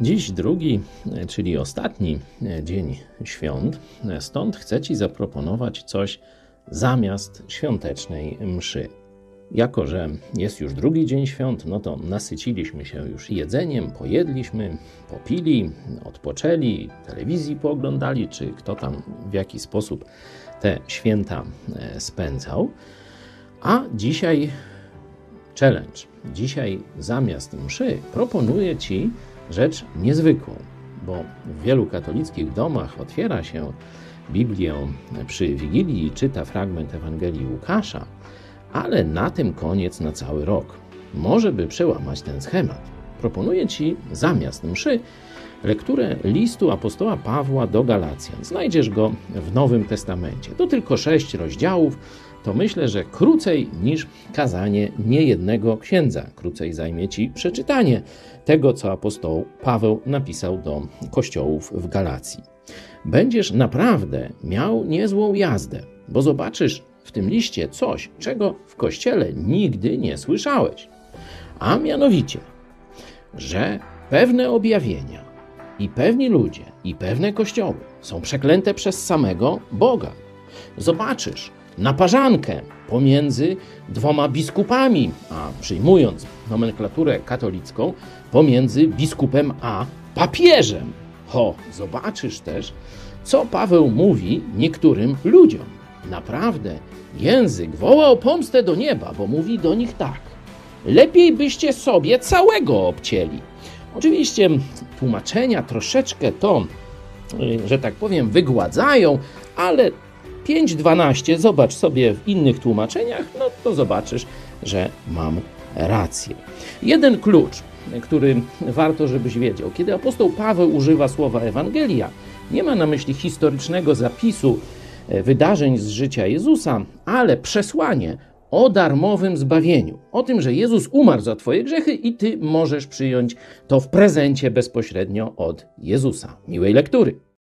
Dziś drugi, czyli ostatni dzień świąt, stąd chcę Ci zaproponować coś zamiast świątecznej mszy. Jako, że jest już drugi dzień świąt, no to nasyciliśmy się już jedzeniem, pojedliśmy, popili, odpoczęli, telewizji pooglądali, czy kto tam w jaki sposób te święta e, spędzał. A dzisiaj challenge. Dzisiaj zamiast mszy proponuję Ci rzecz niezwykłą, bo w wielu katolickich domach otwiera się Biblię przy Wigilii i czyta fragment Ewangelii Łukasza, ale na tym koniec na cały rok. Może by przełamać ten schemat. Proponuję Ci zamiast mszy lekturę listu apostoła Pawła do Galacjan. Znajdziesz go w Nowym Testamencie. To tylko sześć rozdziałów, to myślę, że krócej niż kazanie niejednego księdza. Krócej zajmie ci przeczytanie tego, co apostoł Paweł napisał do kościołów w Galacji. Będziesz naprawdę miał niezłą jazdę, bo zobaczysz w tym liście coś, czego w kościele nigdy nie słyszałeś. A mianowicie, że pewne objawienia i pewni ludzie i pewne kościoły są przeklęte przez samego Boga. Zobaczysz, naparzankę pomiędzy dwoma biskupami, a przyjmując nomenklaturę katolicką, pomiędzy biskupem a papieżem. Ho, zobaczysz też, co Paweł mówi niektórym ludziom. Naprawdę, język woła o pomstę do nieba, bo mówi do nich tak. Lepiej byście sobie całego obcięli. Oczywiście tłumaczenia troszeczkę to, y, że tak powiem, wygładzają, ale 5.12, zobacz sobie w innych tłumaczeniach, no to zobaczysz, że mam rację. Jeden klucz, który warto, żebyś wiedział. Kiedy apostoł Paweł używa słowa Ewangelia, nie ma na myśli historycznego zapisu e, wydarzeń z życia Jezusa, ale przesłanie o darmowym zbawieniu, o tym, że Jezus umarł za Twoje grzechy i Ty możesz przyjąć to w prezencie bezpośrednio od Jezusa. Miłej lektury.